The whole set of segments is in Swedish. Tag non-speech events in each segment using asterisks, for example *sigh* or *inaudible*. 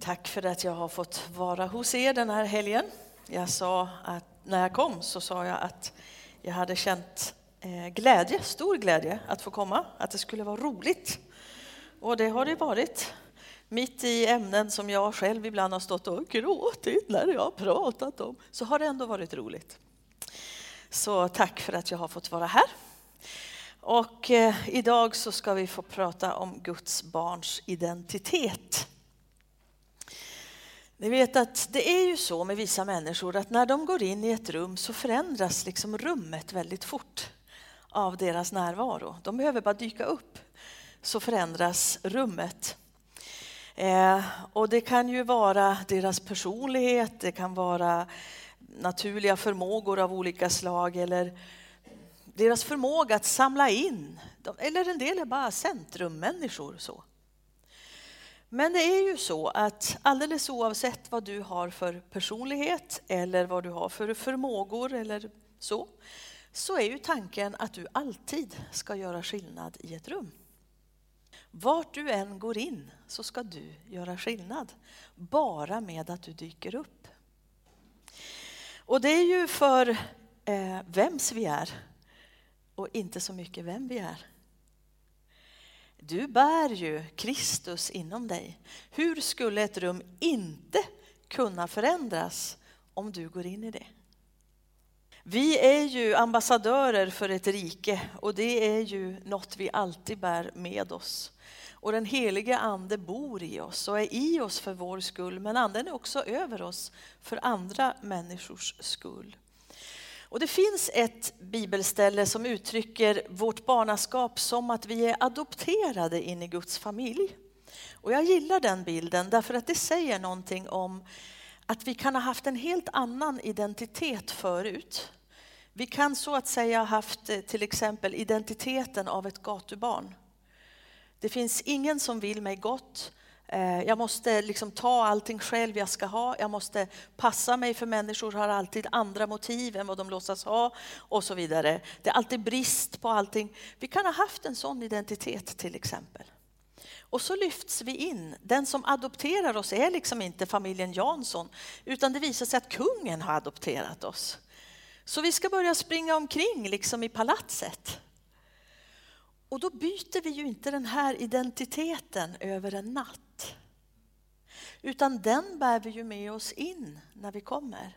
Tack för att jag har fått vara hos er den här helgen. Jag sa att när jag kom så sa jag att jag hade känt eh, glädje, stor glädje att få komma, att det skulle vara roligt. Och det har det varit. Mitt i ämnen som jag själv ibland har stått och gråtit när jag har pratat om, så har det ändå varit roligt. Så tack för att jag har fått vara här. Och eh, idag så ska vi få prata om Guds barns identitet. Ni vet att det är ju så med vissa människor att när de går in i ett rum så förändras liksom rummet väldigt fort av deras närvaro. De behöver bara dyka upp så förändras rummet. Eh, och det kan ju vara deras personlighet, det kan vara naturliga förmågor av olika slag eller deras förmåga att samla in. Eller en del är bara centrummänniskor. Så. Men det är ju så att alldeles oavsett vad du har för personlighet eller vad du har för förmågor eller så, så är ju tanken att du alltid ska göra skillnad i ett rum. Vart du än går in så ska du göra skillnad, bara med att du dyker upp. Och det är ju för eh, vems vi är och inte så mycket vem vi är. Du bär ju Kristus inom dig. Hur skulle ett rum inte kunna förändras om du går in i det? Vi är ju ambassadörer för ett rike och det är ju något vi alltid bär med oss. Och den helige ande bor i oss och är i oss för vår skull men anden är också över oss för andra människors skull. Och det finns ett bibelställe som uttrycker vårt barnaskap som att vi är adopterade in i Guds familj. Och jag gillar den bilden därför att det säger någonting om att vi kan ha haft en helt annan identitet förut. Vi kan så att säga ha haft eh, till exempel identiteten av ett gatubarn. Det finns ingen som vill mig gott. Eh, jag måste liksom ta allting själv jag ska ha. Jag måste passa mig för människor har alltid andra motiv än vad de låtsas ha och så vidare. Det är alltid brist på allting. Vi kan ha haft en sån identitet till exempel. Och så lyfts vi in. Den som adopterar oss är liksom inte familjen Jansson utan det visar sig att kungen har adopterat oss. Så vi ska börja springa omkring liksom i palatset. Och då byter vi ju inte den här identiteten över en natt. Utan den bär vi ju med oss in när vi kommer.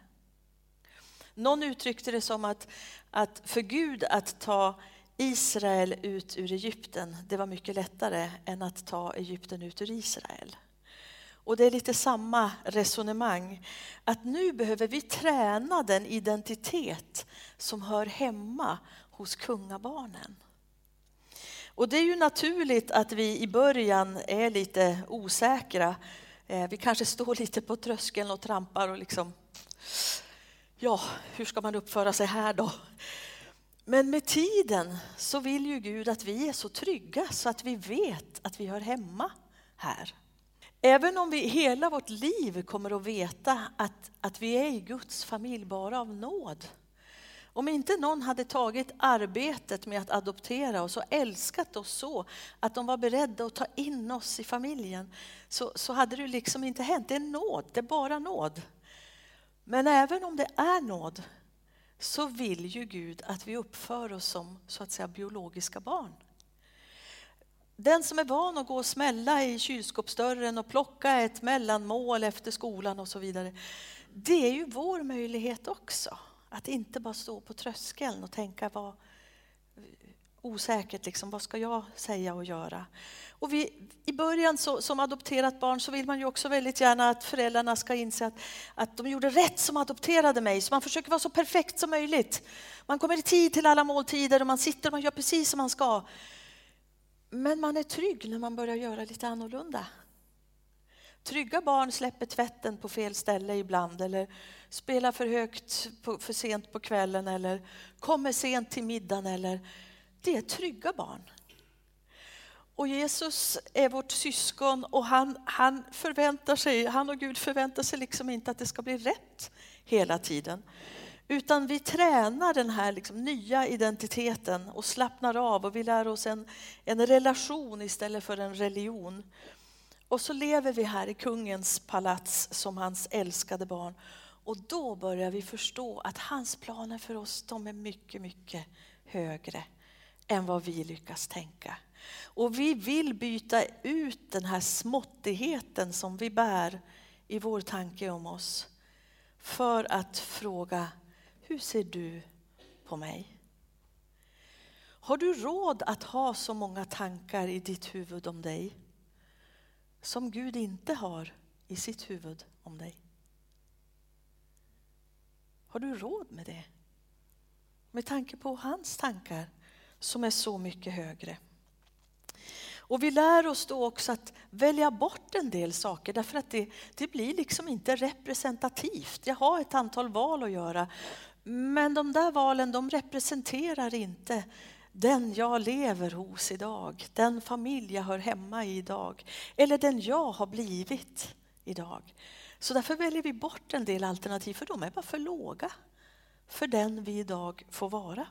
Någon uttryckte det som att, att för Gud att ta Israel ut ur Egypten, det var mycket lättare än att ta Egypten ut ur Israel. Och det är lite samma resonemang. Att nu behöver vi träna den identitet som hör hemma hos kungabarnen. Och det är ju naturligt att vi i början är lite osäkra. Eh, vi kanske står *laughs* lite på tröskeln och trampar och liksom, ja, hur ska man uppföra sig här då? Men med tiden så vill ju Gud att vi är så trygga så att vi vet att vi hör hemma här. Även om vi hela vårt liv kommer att veta att, att vi är i Guds familj bara av nåd om inte någon hade tagit arbetet med att adoptera oss och älskat oss så att de var beredda att ta in oss i familjen så, så hade det liksom inte hänt. Det är nåd, det är bara nåd. Men även om det är nåd så vill ju Gud att vi uppför oss som så att säga biologiska barn. Den som är van att gå och smälla i kylskåpsdörren och plocka ett mellanmål efter skolan och så vidare. Det är ju vår möjlighet också. Att inte bara stå på tröskeln och tänka vad osäkert, liksom, vad ska jag säga och göra? Och vi, I början så, som adopterat barn så vill man ju också väldigt gärna att föräldrarna ska inse att, att de gjorde rätt som adopterade mig. Så man försöker vara så perfekt som möjligt. Man kommer i tid till alla måltider och man sitter och man gör precis som man ska. Men man är trygg när man börjar göra lite annorlunda. Trygga barn släpper tvätten på fel ställe ibland eller spelar för högt på, för sent på kvällen eller kommer sent till middagen. Eller, det är trygga barn. Och Jesus är vårt syskon och han, han förväntar sig, han och Gud förväntar sig liksom inte att det ska bli rätt hela tiden. Utan vi tränar den här liksom nya identiteten och slappnar av och vi lär oss en, en relation istället för en religion. Och så lever vi här i kungens palats som hans älskade barn. Och då börjar vi förstå att hans planer för oss, de är mycket, mycket högre än vad vi lyckas tänka. Och vi vill byta ut den här småttigheten som vi bär i vår tanke om oss för att fråga, hur ser du på mig? Har du råd att ha så många tankar i ditt huvud om dig som Gud inte har i sitt huvud om dig? Har du råd med det? Med tanke på hans tankar som är så mycket högre. Och vi lär oss då också att välja bort en del saker därför att det, det blir liksom inte representativt. Jag har ett antal val att göra men de där valen de representerar inte den jag lever hos idag, den familj jag hör hemma i idag eller den jag har blivit idag. Så därför väljer vi bort en del alternativ för de är bara för låga för den vi idag får vara.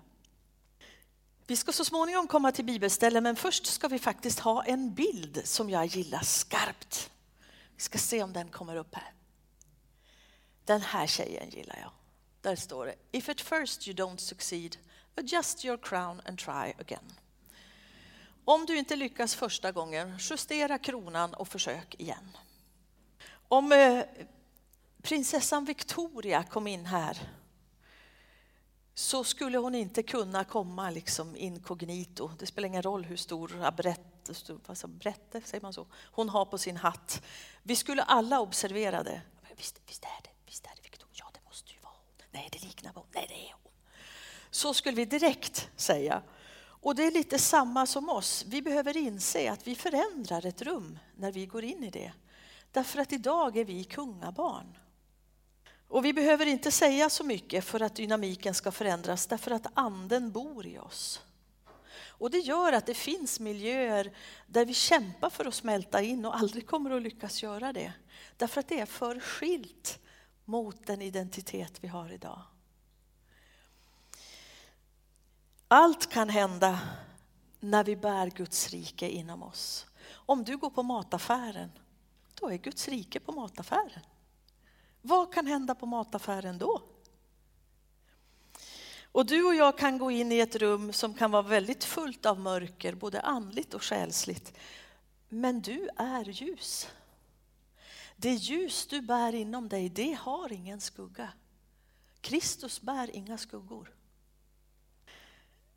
Vi ska så småningom komma till bibelställen men först ska vi faktiskt ha en bild som jag gillar skarpt. Vi ska se om den kommer upp här. Den här tjejen gillar jag. Där står det If at first you don't succeed, adjust your crown and try again. Om du inte lyckas första gången, justera kronan och försök igen. Om eh, prinsessan Victoria kom in här så skulle hon inte kunna komma liksom inkognito. Det spelar ingen roll hur stor brätte, säger man så, hon har på sin hatt. Vi skulle alla observera det. Visst, visst, är det, visst är det Victoria? Ja, det måste ju vara hon. Nej, det liknar hon. Nej, det är hon. Så skulle vi direkt säga. Och det är lite samma som oss. Vi behöver inse att vi förändrar ett rum när vi går in i det. Därför att idag är vi kungabarn. Och vi behöver inte säga så mycket för att dynamiken ska förändras därför att anden bor i oss. Och det gör att det finns miljöer där vi kämpar för att smälta in och aldrig kommer att lyckas göra det. Därför att det är för skilt mot den identitet vi har idag. Allt kan hända när vi bär Guds rike inom oss. Om du går på mataffären, då är Guds rike på mataffären. Vad kan hända på mataffären då? Och du och jag kan gå in i ett rum som kan vara väldigt fullt av mörker, både andligt och själsligt. Men du är ljus. Det ljus du bär inom dig, det har ingen skugga. Kristus bär inga skuggor.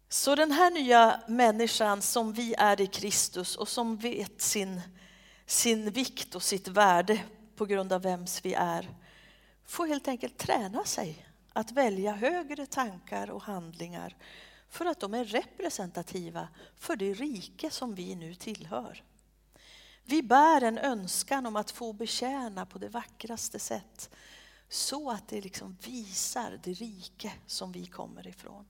Så den här nya människan som vi är i Kristus och som vet sin, sin vikt och sitt värde på grund av vems vi är, får helt enkelt träna sig att välja högre tankar och handlingar för att de är representativa för det rike som vi nu tillhör. Vi bär en önskan om att få betjäna på det vackraste sätt så att det liksom visar det rike som vi kommer ifrån.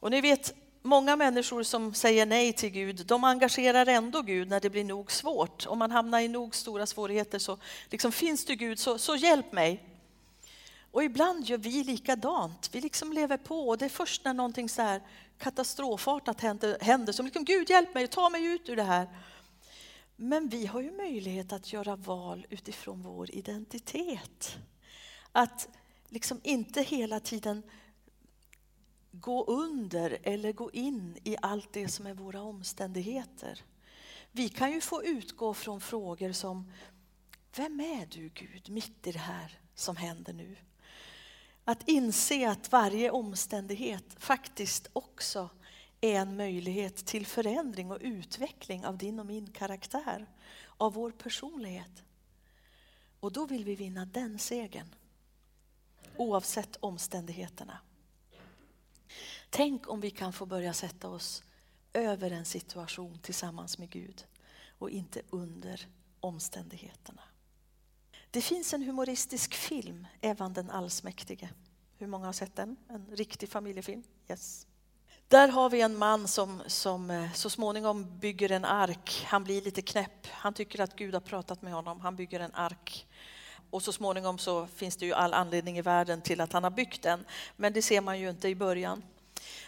Och ni vet, många människor som säger nej till Gud, de engagerar ändå Gud när det blir nog svårt. Om man hamnar i nog stora svårigheter så liksom, finns du Gud, så, så hjälp mig. Och ibland gör vi likadant. Vi liksom lever på och det är först när någonting så här katastrofartat händer, händer som liksom, Gud hjälp mig, ta mig ut ur det här. Men vi har ju möjlighet att göra val utifrån vår identitet. Att liksom inte hela tiden gå under eller gå in i allt det som är våra omständigheter. Vi kan ju få utgå från frågor som Vem är du Gud mitt i det här som händer nu? Att inse att varje omständighet faktiskt också är en möjlighet till förändring och utveckling av din och min karaktär, av vår personlighet. Och då vill vi vinna den segern, oavsett omständigheterna. Tänk om vi kan få börja sätta oss över en situation tillsammans med Gud och inte under omständigheterna. Det finns en humoristisk film, Evan den allsmäktige. Hur många har sett den? En riktig familjefilm? Yes. Där har vi en man som, som eh, så småningom bygger en ark. Han blir lite knäpp. Han tycker att Gud har pratat med honom. Han bygger en ark. Och så småningom så finns det ju all anledning i världen till att han har byggt den. Men det ser man ju inte i början.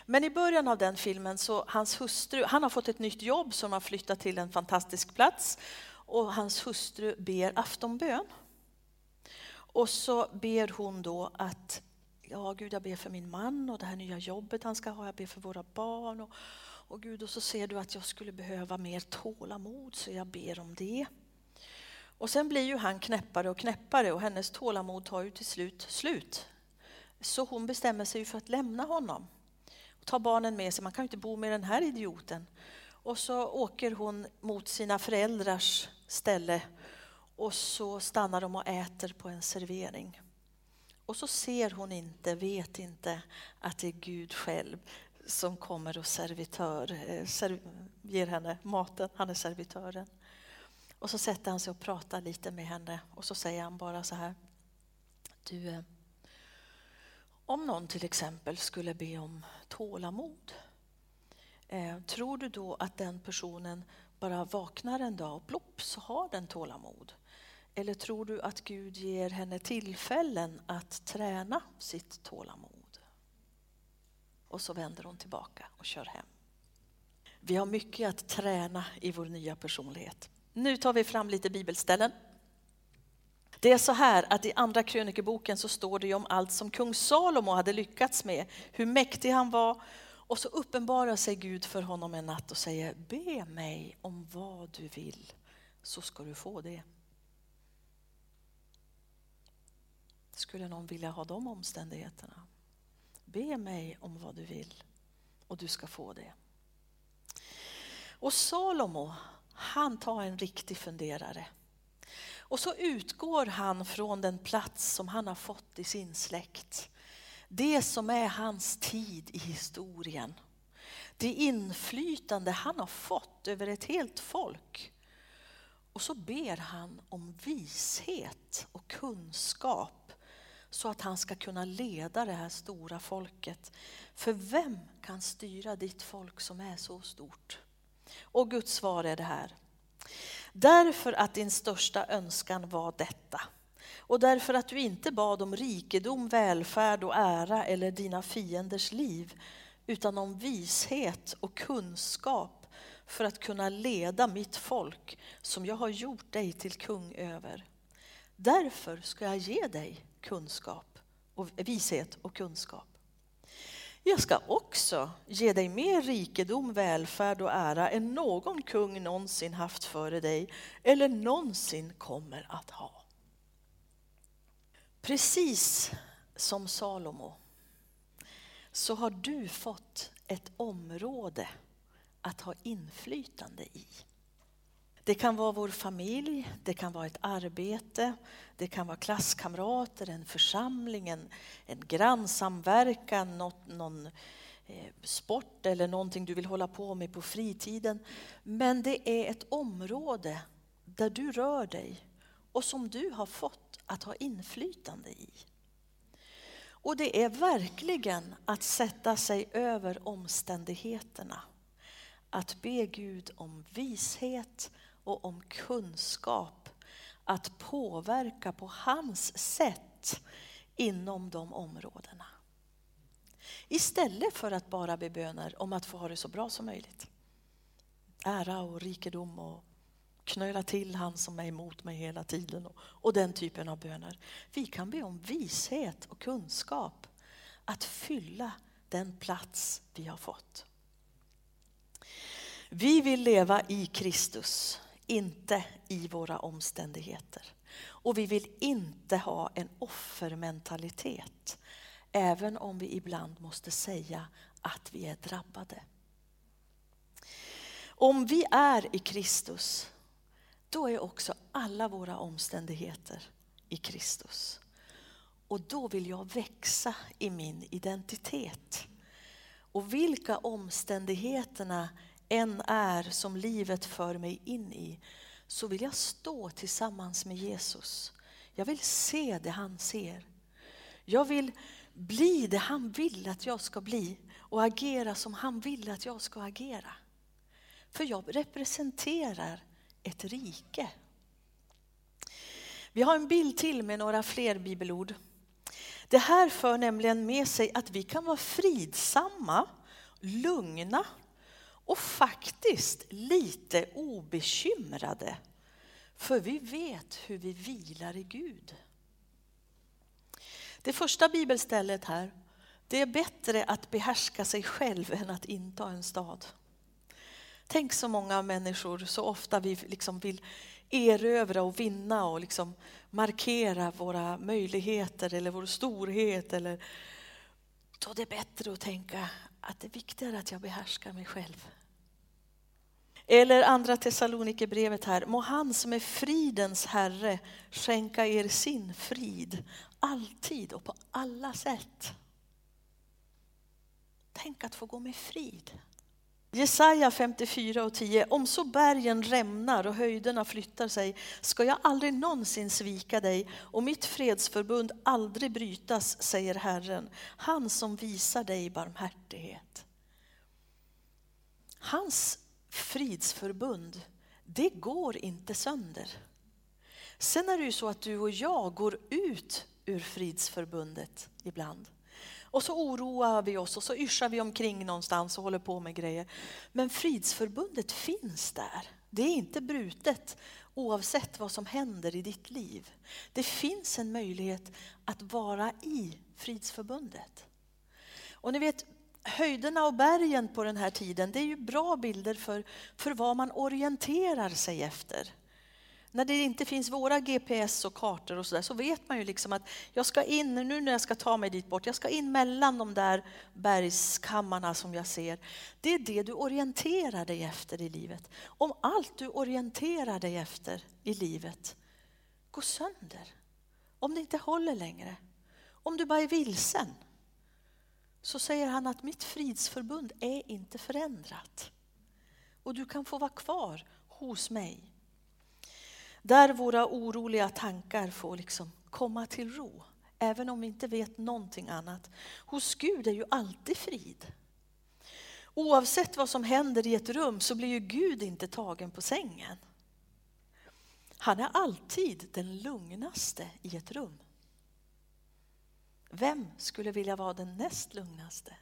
Men i början av den filmen så hans hustru, han har fått ett nytt jobb som har flyttat till en fantastisk plats och hans hustru ber aftonbön. Och så ber hon då att ja Gud jag ber för min man och det här nya jobbet han ska ha, jag ber för våra barn. Och, och Gud och så ser du att jag skulle behöva mer tålamod så jag ber om det. Och sen blir ju han knäppare och knäppare och hennes tålamod tar ju till slut slut. Så hon bestämmer sig för att lämna honom tar ta barnen med sig, man kan ju inte bo med den här idioten. Och så åker hon mot sina föräldrars ställe och så stannar de och äter på en servering. Och så ser hon inte, vet inte att det är Gud själv som kommer och servitör, eh, serv, ger henne maten, han är servitören. Och så sätter han sig och pratar lite med henne och så säger han bara så här. Du, eh, om någon till exempel skulle be om tålamod, eh, tror du då att den personen bara vaknar en dag och plopp så har den tålamod? Eller tror du att Gud ger henne tillfällen att träna sitt tålamod? Och så vänder hon tillbaka och kör hem. Vi har mycket att träna i vår nya personlighet. Nu tar vi fram lite bibelställen. Det är så här att i andra krönikeboken så står det om allt som kung Salomo hade lyckats med, hur mäktig han var. Och så uppenbarar sig Gud för honom en natt och säger, be mig om vad du vill så ska du få det. Skulle någon vilja ha de omständigheterna? Be mig om vad du vill och du ska få det. Och Salomo, han tar en riktig funderare. Och så utgår han från den plats som han har fått i sin släkt. Det som är hans tid i historien. Det inflytande han har fått över ett helt folk. Och så ber han om vishet och kunskap så att han ska kunna leda det här stora folket. För vem kan styra ditt folk som är så stort? Och Guds svar är det här. Därför att din största önskan var detta och därför att du inte bad om rikedom, välfärd och ära eller dina fienders liv utan om vishet och kunskap för att kunna leda mitt folk som jag har gjort dig till kung över. Därför ska jag ge dig kunskap och vishet och kunskap. Jag ska också ge dig mer rikedom, välfärd och ära än någon kung någonsin haft före dig eller någonsin kommer att ha. Precis som Salomo så har du fått ett område att ha inflytande i. Det kan vara vår familj, det kan vara ett arbete, det kan vara klasskamrater, en församling, en, en grannsamverkan, något, någon eh, sport eller någonting du vill hålla på med på fritiden. Men det är ett område där du rör dig och som du har fått att ha inflytande i. Och det är verkligen att sätta sig över omständigheterna. Att be Gud om vishet och om kunskap att påverka på hans sätt inom de områdena. Istället för att bara be böner om att få ha det så bra som möjligt. Ära och rikedom och knöla till han som är emot mig hela tiden och, och den typen av böner. Vi kan be om vishet och kunskap att fylla den plats vi har fått. Vi vill leva i Kristus inte i våra omständigheter. Och vi vill inte ha en offermentalitet, även om vi ibland måste säga att vi är drabbade. Om vi är i Kristus, då är också alla våra omständigheter i Kristus. Och då vill jag växa i min identitet. Och vilka omständigheterna än är som livet för mig in i så vill jag stå tillsammans med Jesus. Jag vill se det han ser. Jag vill bli det han vill att jag ska bli och agera som han vill att jag ska agera. För jag representerar ett rike. Vi har en bild till med några fler bibelord. Det här för nämligen med sig att vi kan vara fridsamma, lugna och faktiskt lite obekymrade. För vi vet hur vi vilar i Gud. Det första bibelstället här, det är bättre att behärska sig själv än att inta en stad. Tänk så många människor, så ofta vi liksom vill erövra och vinna och liksom markera våra möjligheter eller vår storhet. Eller, då är det bättre att tänka att det är viktigare att jag behärskar mig själv. Eller andra Thessalonikerbrevet här. Må han som är fridens Herre skänka er sin frid alltid och på alla sätt. Tänk att få gå med frid. Jesaja 54 och 10. Om så bergen rämnar och höjderna flyttar sig ska jag aldrig någonsin svika dig och mitt fredsförbund aldrig brytas, säger Herren, han som visar dig barmhärtighet. Hans fridsförbund, det går inte sönder. Sen är det ju så att du och jag går ut ur fridsförbundet ibland. Och så oroar vi oss och så yrsar vi omkring någonstans och håller på med grejer. Men fridsförbundet finns där. Det är inte brutet oavsett vad som händer i ditt liv. Det finns en möjlighet att vara i fridsförbundet. Och ni vet, höjderna och bergen på den här tiden, det är ju bra bilder för, för vad man orienterar sig efter när det inte finns våra GPS och kartor och så där, så vet man ju liksom att jag ska in, nu när jag ska ta mig dit bort, jag ska in mellan de där bergskammarna som jag ser. Det är det du orienterar dig efter i livet. Om allt du orienterar dig efter i livet går sönder, om det inte håller längre, om du bara är vilsen, så säger han att mitt fridsförbund är inte förändrat. Och du kan få vara kvar hos mig. Där våra oroliga tankar får liksom komma till ro, även om vi inte vet någonting annat. Hos Gud är ju alltid frid. Oavsett vad som händer i ett rum så blir ju Gud inte tagen på sängen. Han är alltid den lugnaste i ett rum. Vem skulle vilja vara den näst lugnaste?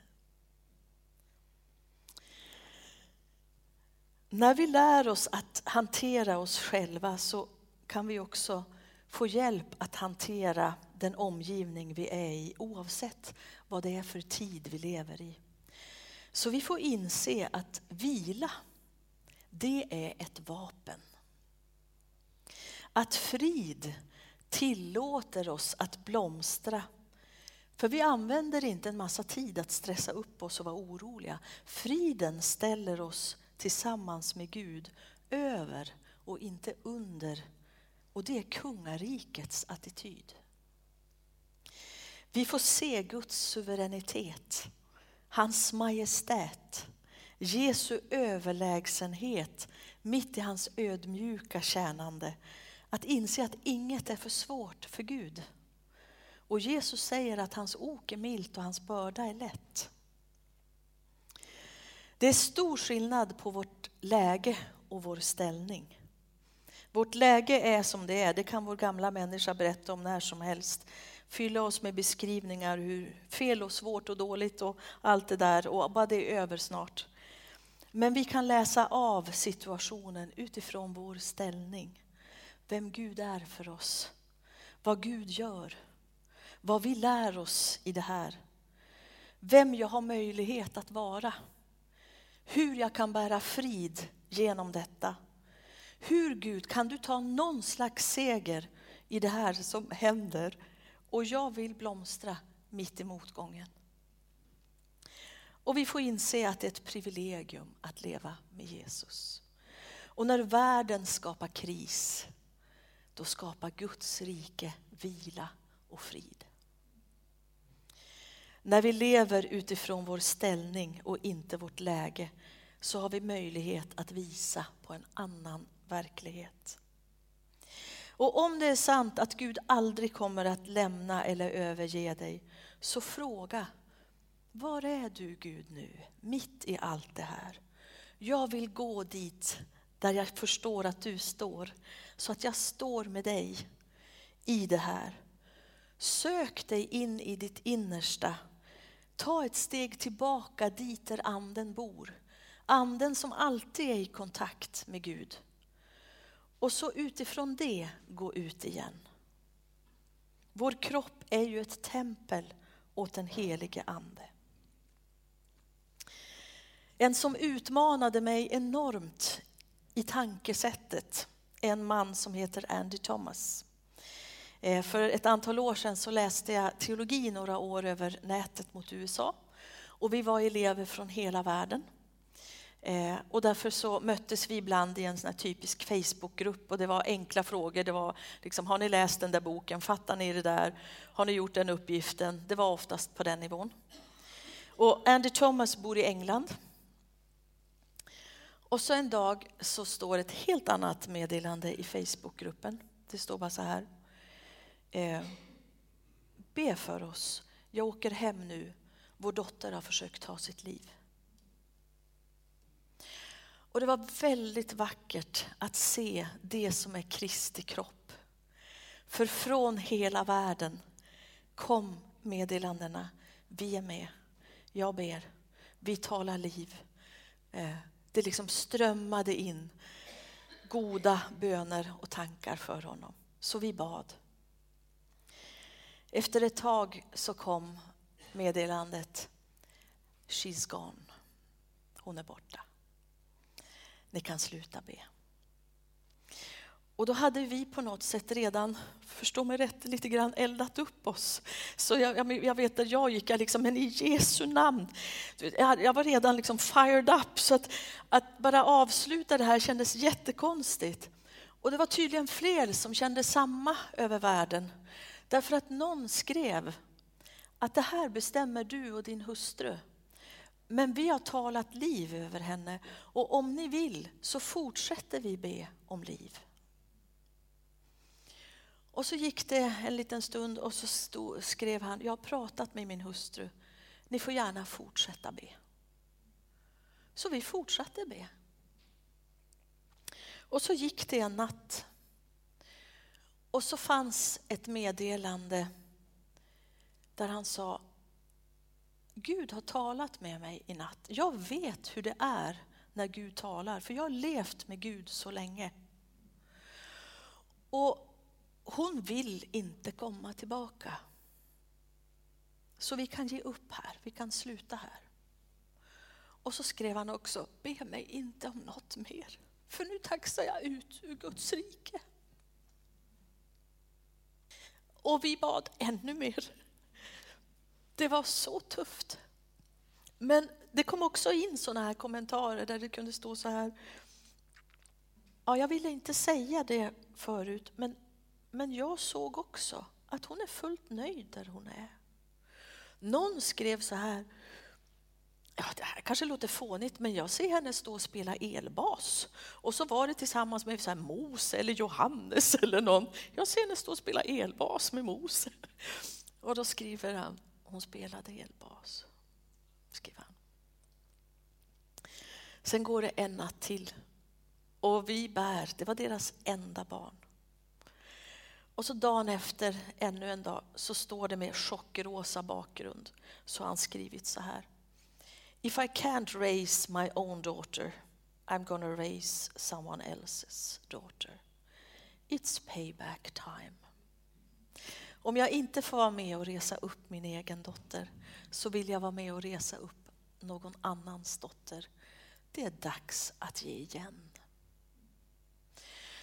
När vi lär oss att hantera oss själva så kan vi också få hjälp att hantera den omgivning vi är i oavsett vad det är för tid vi lever i. Så vi får inse att vila, det är ett vapen. Att frid tillåter oss att blomstra. För vi använder inte en massa tid att stressa upp oss och vara oroliga. Friden ställer oss tillsammans med Gud över och inte under och det är kungarikets attityd. Vi får se Guds suveränitet, hans majestät, Jesu överlägsenhet mitt i hans ödmjuka tjänande. Att inse att inget är för svårt för Gud. Och Jesus säger att hans ok är milt och hans börda är lätt. Det är stor skillnad på vårt läge och vår ställning. Vårt läge är som det är, det kan vår gamla människa berätta om när som helst. Fylla oss med beskrivningar hur fel och svårt och dåligt och allt det där och bara det är över snart. Men vi kan läsa av situationen utifrån vår ställning. Vem Gud är för oss. Vad Gud gör. Vad vi lär oss i det här. Vem jag har möjlighet att vara. Hur jag kan bära frid genom detta. Hur Gud, kan du ta någon slags seger i det här som händer? Och jag vill blomstra mitt i motgången. Och vi får inse att det är ett privilegium att leva med Jesus. Och när världen skapar kris, då skapar Guds rike vila och frid. När vi lever utifrån vår ställning och inte vårt läge så har vi möjlighet att visa på en annan verklighet. Och om det är sant att Gud aldrig kommer att lämna eller överge dig, så fråga, var är du Gud nu, mitt i allt det här? Jag vill gå dit där jag förstår att du står, så att jag står med dig i det här. Sök dig in i ditt innersta. Ta ett steg tillbaka dit där anden bor. Anden som alltid är i kontakt med Gud. Och så utifrån det gå ut igen. Vår kropp är ju ett tempel åt den helige Ande. En som utmanade mig enormt i tankesättet är en man som heter Andy Thomas. Eh, för ett antal år sedan så läste jag teologi några år över nätet mot USA. Och vi var elever från hela världen. Eh, och därför så möttes vi ibland i en sån typisk Facebookgrupp och det var enkla frågor. Det var liksom, har ni läst den där boken? Fattar ni det där? Har ni gjort den uppgiften? Det var oftast på den nivån. Och Andy Thomas bor i England. Och så en dag så står ett helt annat meddelande i Facebookgruppen. Det står bara så här. Eh, be för oss. Jag åker hem nu. Vår dotter har försökt ta sitt liv. Och det var väldigt vackert att se det som är Kristi kropp. För från hela världen kom meddelandena. Vi är med. Jag ber. Vi talar liv. Eh, det liksom strömmade in goda böner och tankar för honom. Så vi bad. Efter ett tag så kom meddelandet She's gone. Hon är borta. Ni kan sluta be. Och då hade vi på något sätt redan, förstå mig rätt, lite grann eldat upp oss. Så jag, jag vet att jag gick, jag liksom, men i Jesu namn. Jag, var redan liksom fired up. Så att, att bara avsluta det här kändes jättekonstigt. Och det var tydligen fler som kände samma över världen. Därför att någon skrev att det här bestämmer du och din hustru. Men vi har talat liv över henne och om ni vill så fortsätter vi be om liv. Och så gick det en liten stund och så stod, skrev han, jag har pratat med min hustru. Ni får gärna fortsätta be. Så vi fortsatte be. Och så gick det en natt. Och så fanns ett meddelande där han sa, Gud har talat med mig i natt. Jag vet hur det är när Gud talar, för jag har levt med Gud så länge. Och hon vill inte komma tillbaka. Så vi kan ge upp här, vi kan sluta här. Och så skrev han också, be mig inte om något mer, för nu taxar jag ut ur Guds rike. Och vi bad ännu mer. Det var så tufft. Men det kom också in sådana här kommentarer där det kunde stå så här. Ja, jag ville inte säga det förut, men men jag såg också att hon är fullt nöjd där hon är. Någon skrev så här, ja det här kanske låter fånigt men jag ser henne stå och spela elbas. Och så var det tillsammans med så här Mose eller Johannes eller någon. Jag ser henne stå och spela elbas med Mose. Och då skriver han, hon spelade elbas. Skriver han. Sen går det en natt till och vi bär, det var deras enda barn. Och så dagen efter, ännu en dag, så står det med chockrosa bakgrund. Så har han skrivit så här. If I can't raise my own daughter, I'm gonna raise someone else's daughter. It's payback time. Om jag inte får vara med och resa upp min egen dotter så vill jag vara med och resa upp någon annans dotter. Det är dags att ge igen.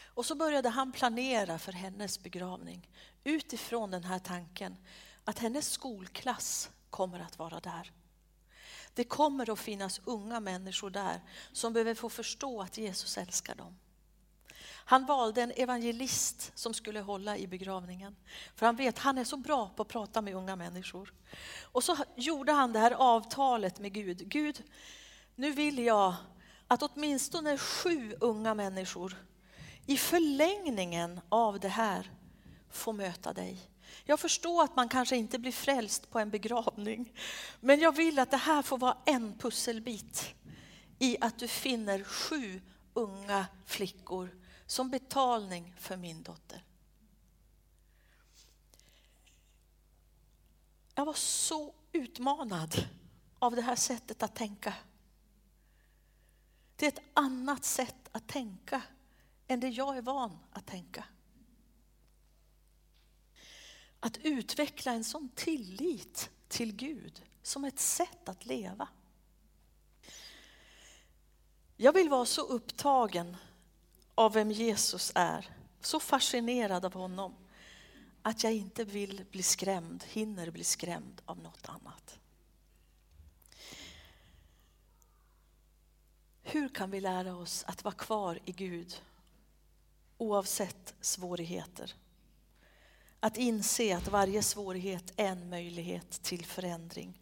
Och så började han planera för hennes begravning utifrån den här tanken att hennes skolklass kommer att vara där. Det kommer att finnas unga människor där som behöver få förstå att Jesus älskar dem. Han valde en evangelist som skulle hålla i begravningen. För han vet, han är så bra på att prata med unga människor. Och så gjorde han det här avtalet med Gud. Gud, nu vill jag att åtminstone sju unga människor i förlängningen av det här får möta dig. Jag förstår att man kanske inte blir frälst på en begravning. Men jag vill att det här får vara en pusselbit i att du finner sju unga flickor som betalning för min dotter. Jag var så utmanad av det här sättet att tänka. Det är ett annat sätt att tänka än det jag är van att tänka. Att utveckla en sån tillit till Gud som ett sätt att leva. Jag vill vara så upptagen av vem Jesus är, så fascinerad av honom att jag inte vill bli skrämd, hinner bli skrämd av något annat. Hur kan vi lära oss att vara kvar i Gud oavsett svårigheter? Att inse att varje svårighet är en möjlighet till förändring.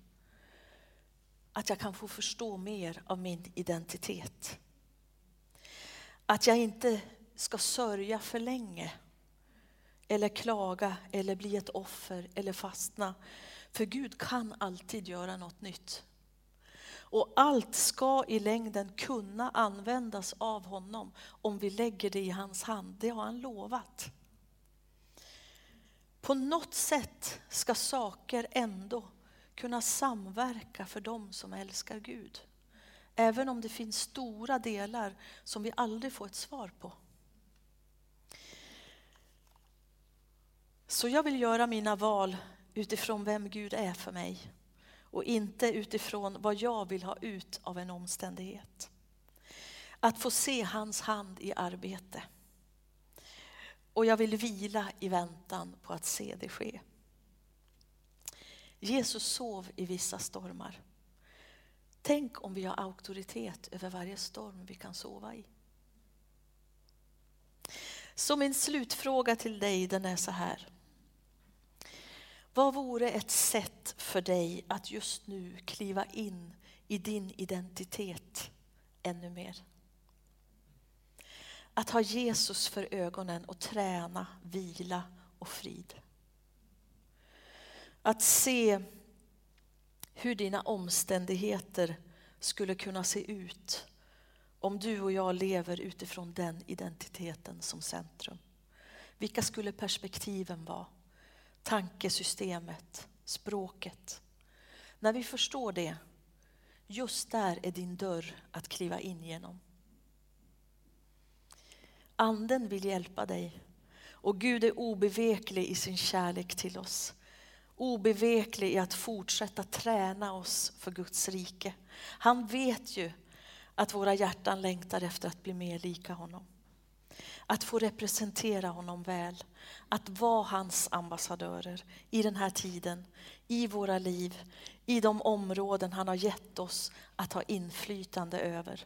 Att jag kan få förstå mer av min identitet. Att jag inte ska sörja för länge eller klaga eller bli ett offer eller fastna. För Gud kan alltid göra något nytt. Och allt ska i längden kunna användas av honom om vi lägger det i hans hand. Det har han lovat. På något sätt ska saker ändå kunna samverka för dem som älskar Gud. Även om det finns stora delar som vi aldrig får ett svar på. Så jag vill göra mina val utifrån vem Gud är för mig och inte utifrån vad jag vill ha ut av en omständighet. Att få se hans hand i arbete. Och jag vill vila i väntan på att se det ske. Jesus sov i vissa stormar. Tänk om vi har auktoritet över varje storm vi kan sova i. Så min slutfråga till dig den är så här. Vad vore ett sätt för dig att just nu kliva in i din identitet ännu mer? Att ha Jesus för ögonen och träna vila och frid. Att se hur dina omständigheter skulle kunna se ut om du och jag lever utifrån den identiteten som centrum. Vilka skulle perspektiven vara? tankesystemet, språket. När vi förstår det, just där är din dörr att kliva in genom. Anden vill hjälpa dig och Gud är obeveklig i sin kärlek till oss. Obeveklig i att fortsätta träna oss för Guds rike. Han vet ju att våra hjärtan längtar efter att bli mer lika honom. Att få representera honom väl. Att vara hans ambassadörer i den här tiden, i våra liv, i de områden han har gett oss att ha inflytande över.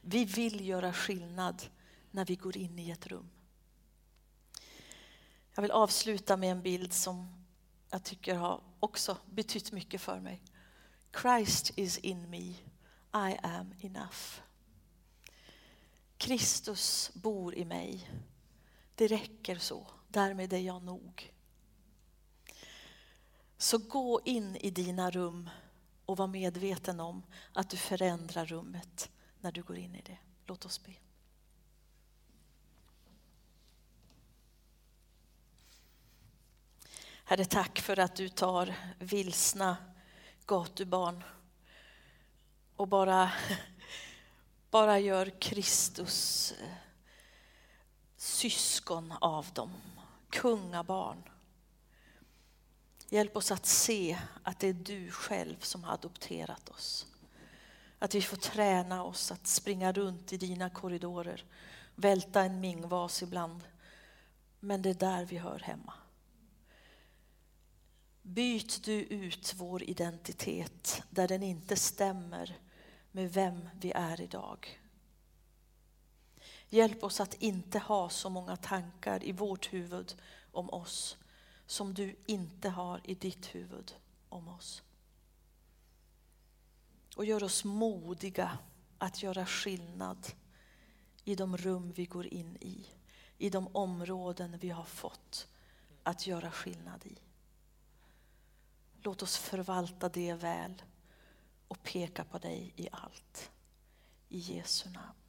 Vi vill göra skillnad när vi går in i ett rum. Jag vill avsluta med en bild som jag tycker har också betytt mycket för mig. Christ is in me, I am enough. Kristus bor i mig. Det räcker så, därmed är jag nog. Så gå in i dina rum och var medveten om att du förändrar rummet när du går in i det. Låt oss be. Herre, tack för att du tar vilsna gatubarn och bara *laughs* bara gör Kristus eh, syskon av dem, kungabarn. Hjälp oss att se att det är du själv som har adopterat oss. Att vi får träna oss att springa runt i dina korridorer, välta en mingvas ibland. Men det är där vi hör hemma. Byt du ut vår identitet där den inte stämmer med vem vi är idag. Hjälp oss att inte ha så många tankar i vårt huvud om oss som du inte har i ditt huvud om oss. Och gör oss modiga att göra skillnad i de rum vi går in i, i de områden vi har fått att göra skillnad i. Låt oss förvalta det väl och peka på dig i allt. I Jesu namn.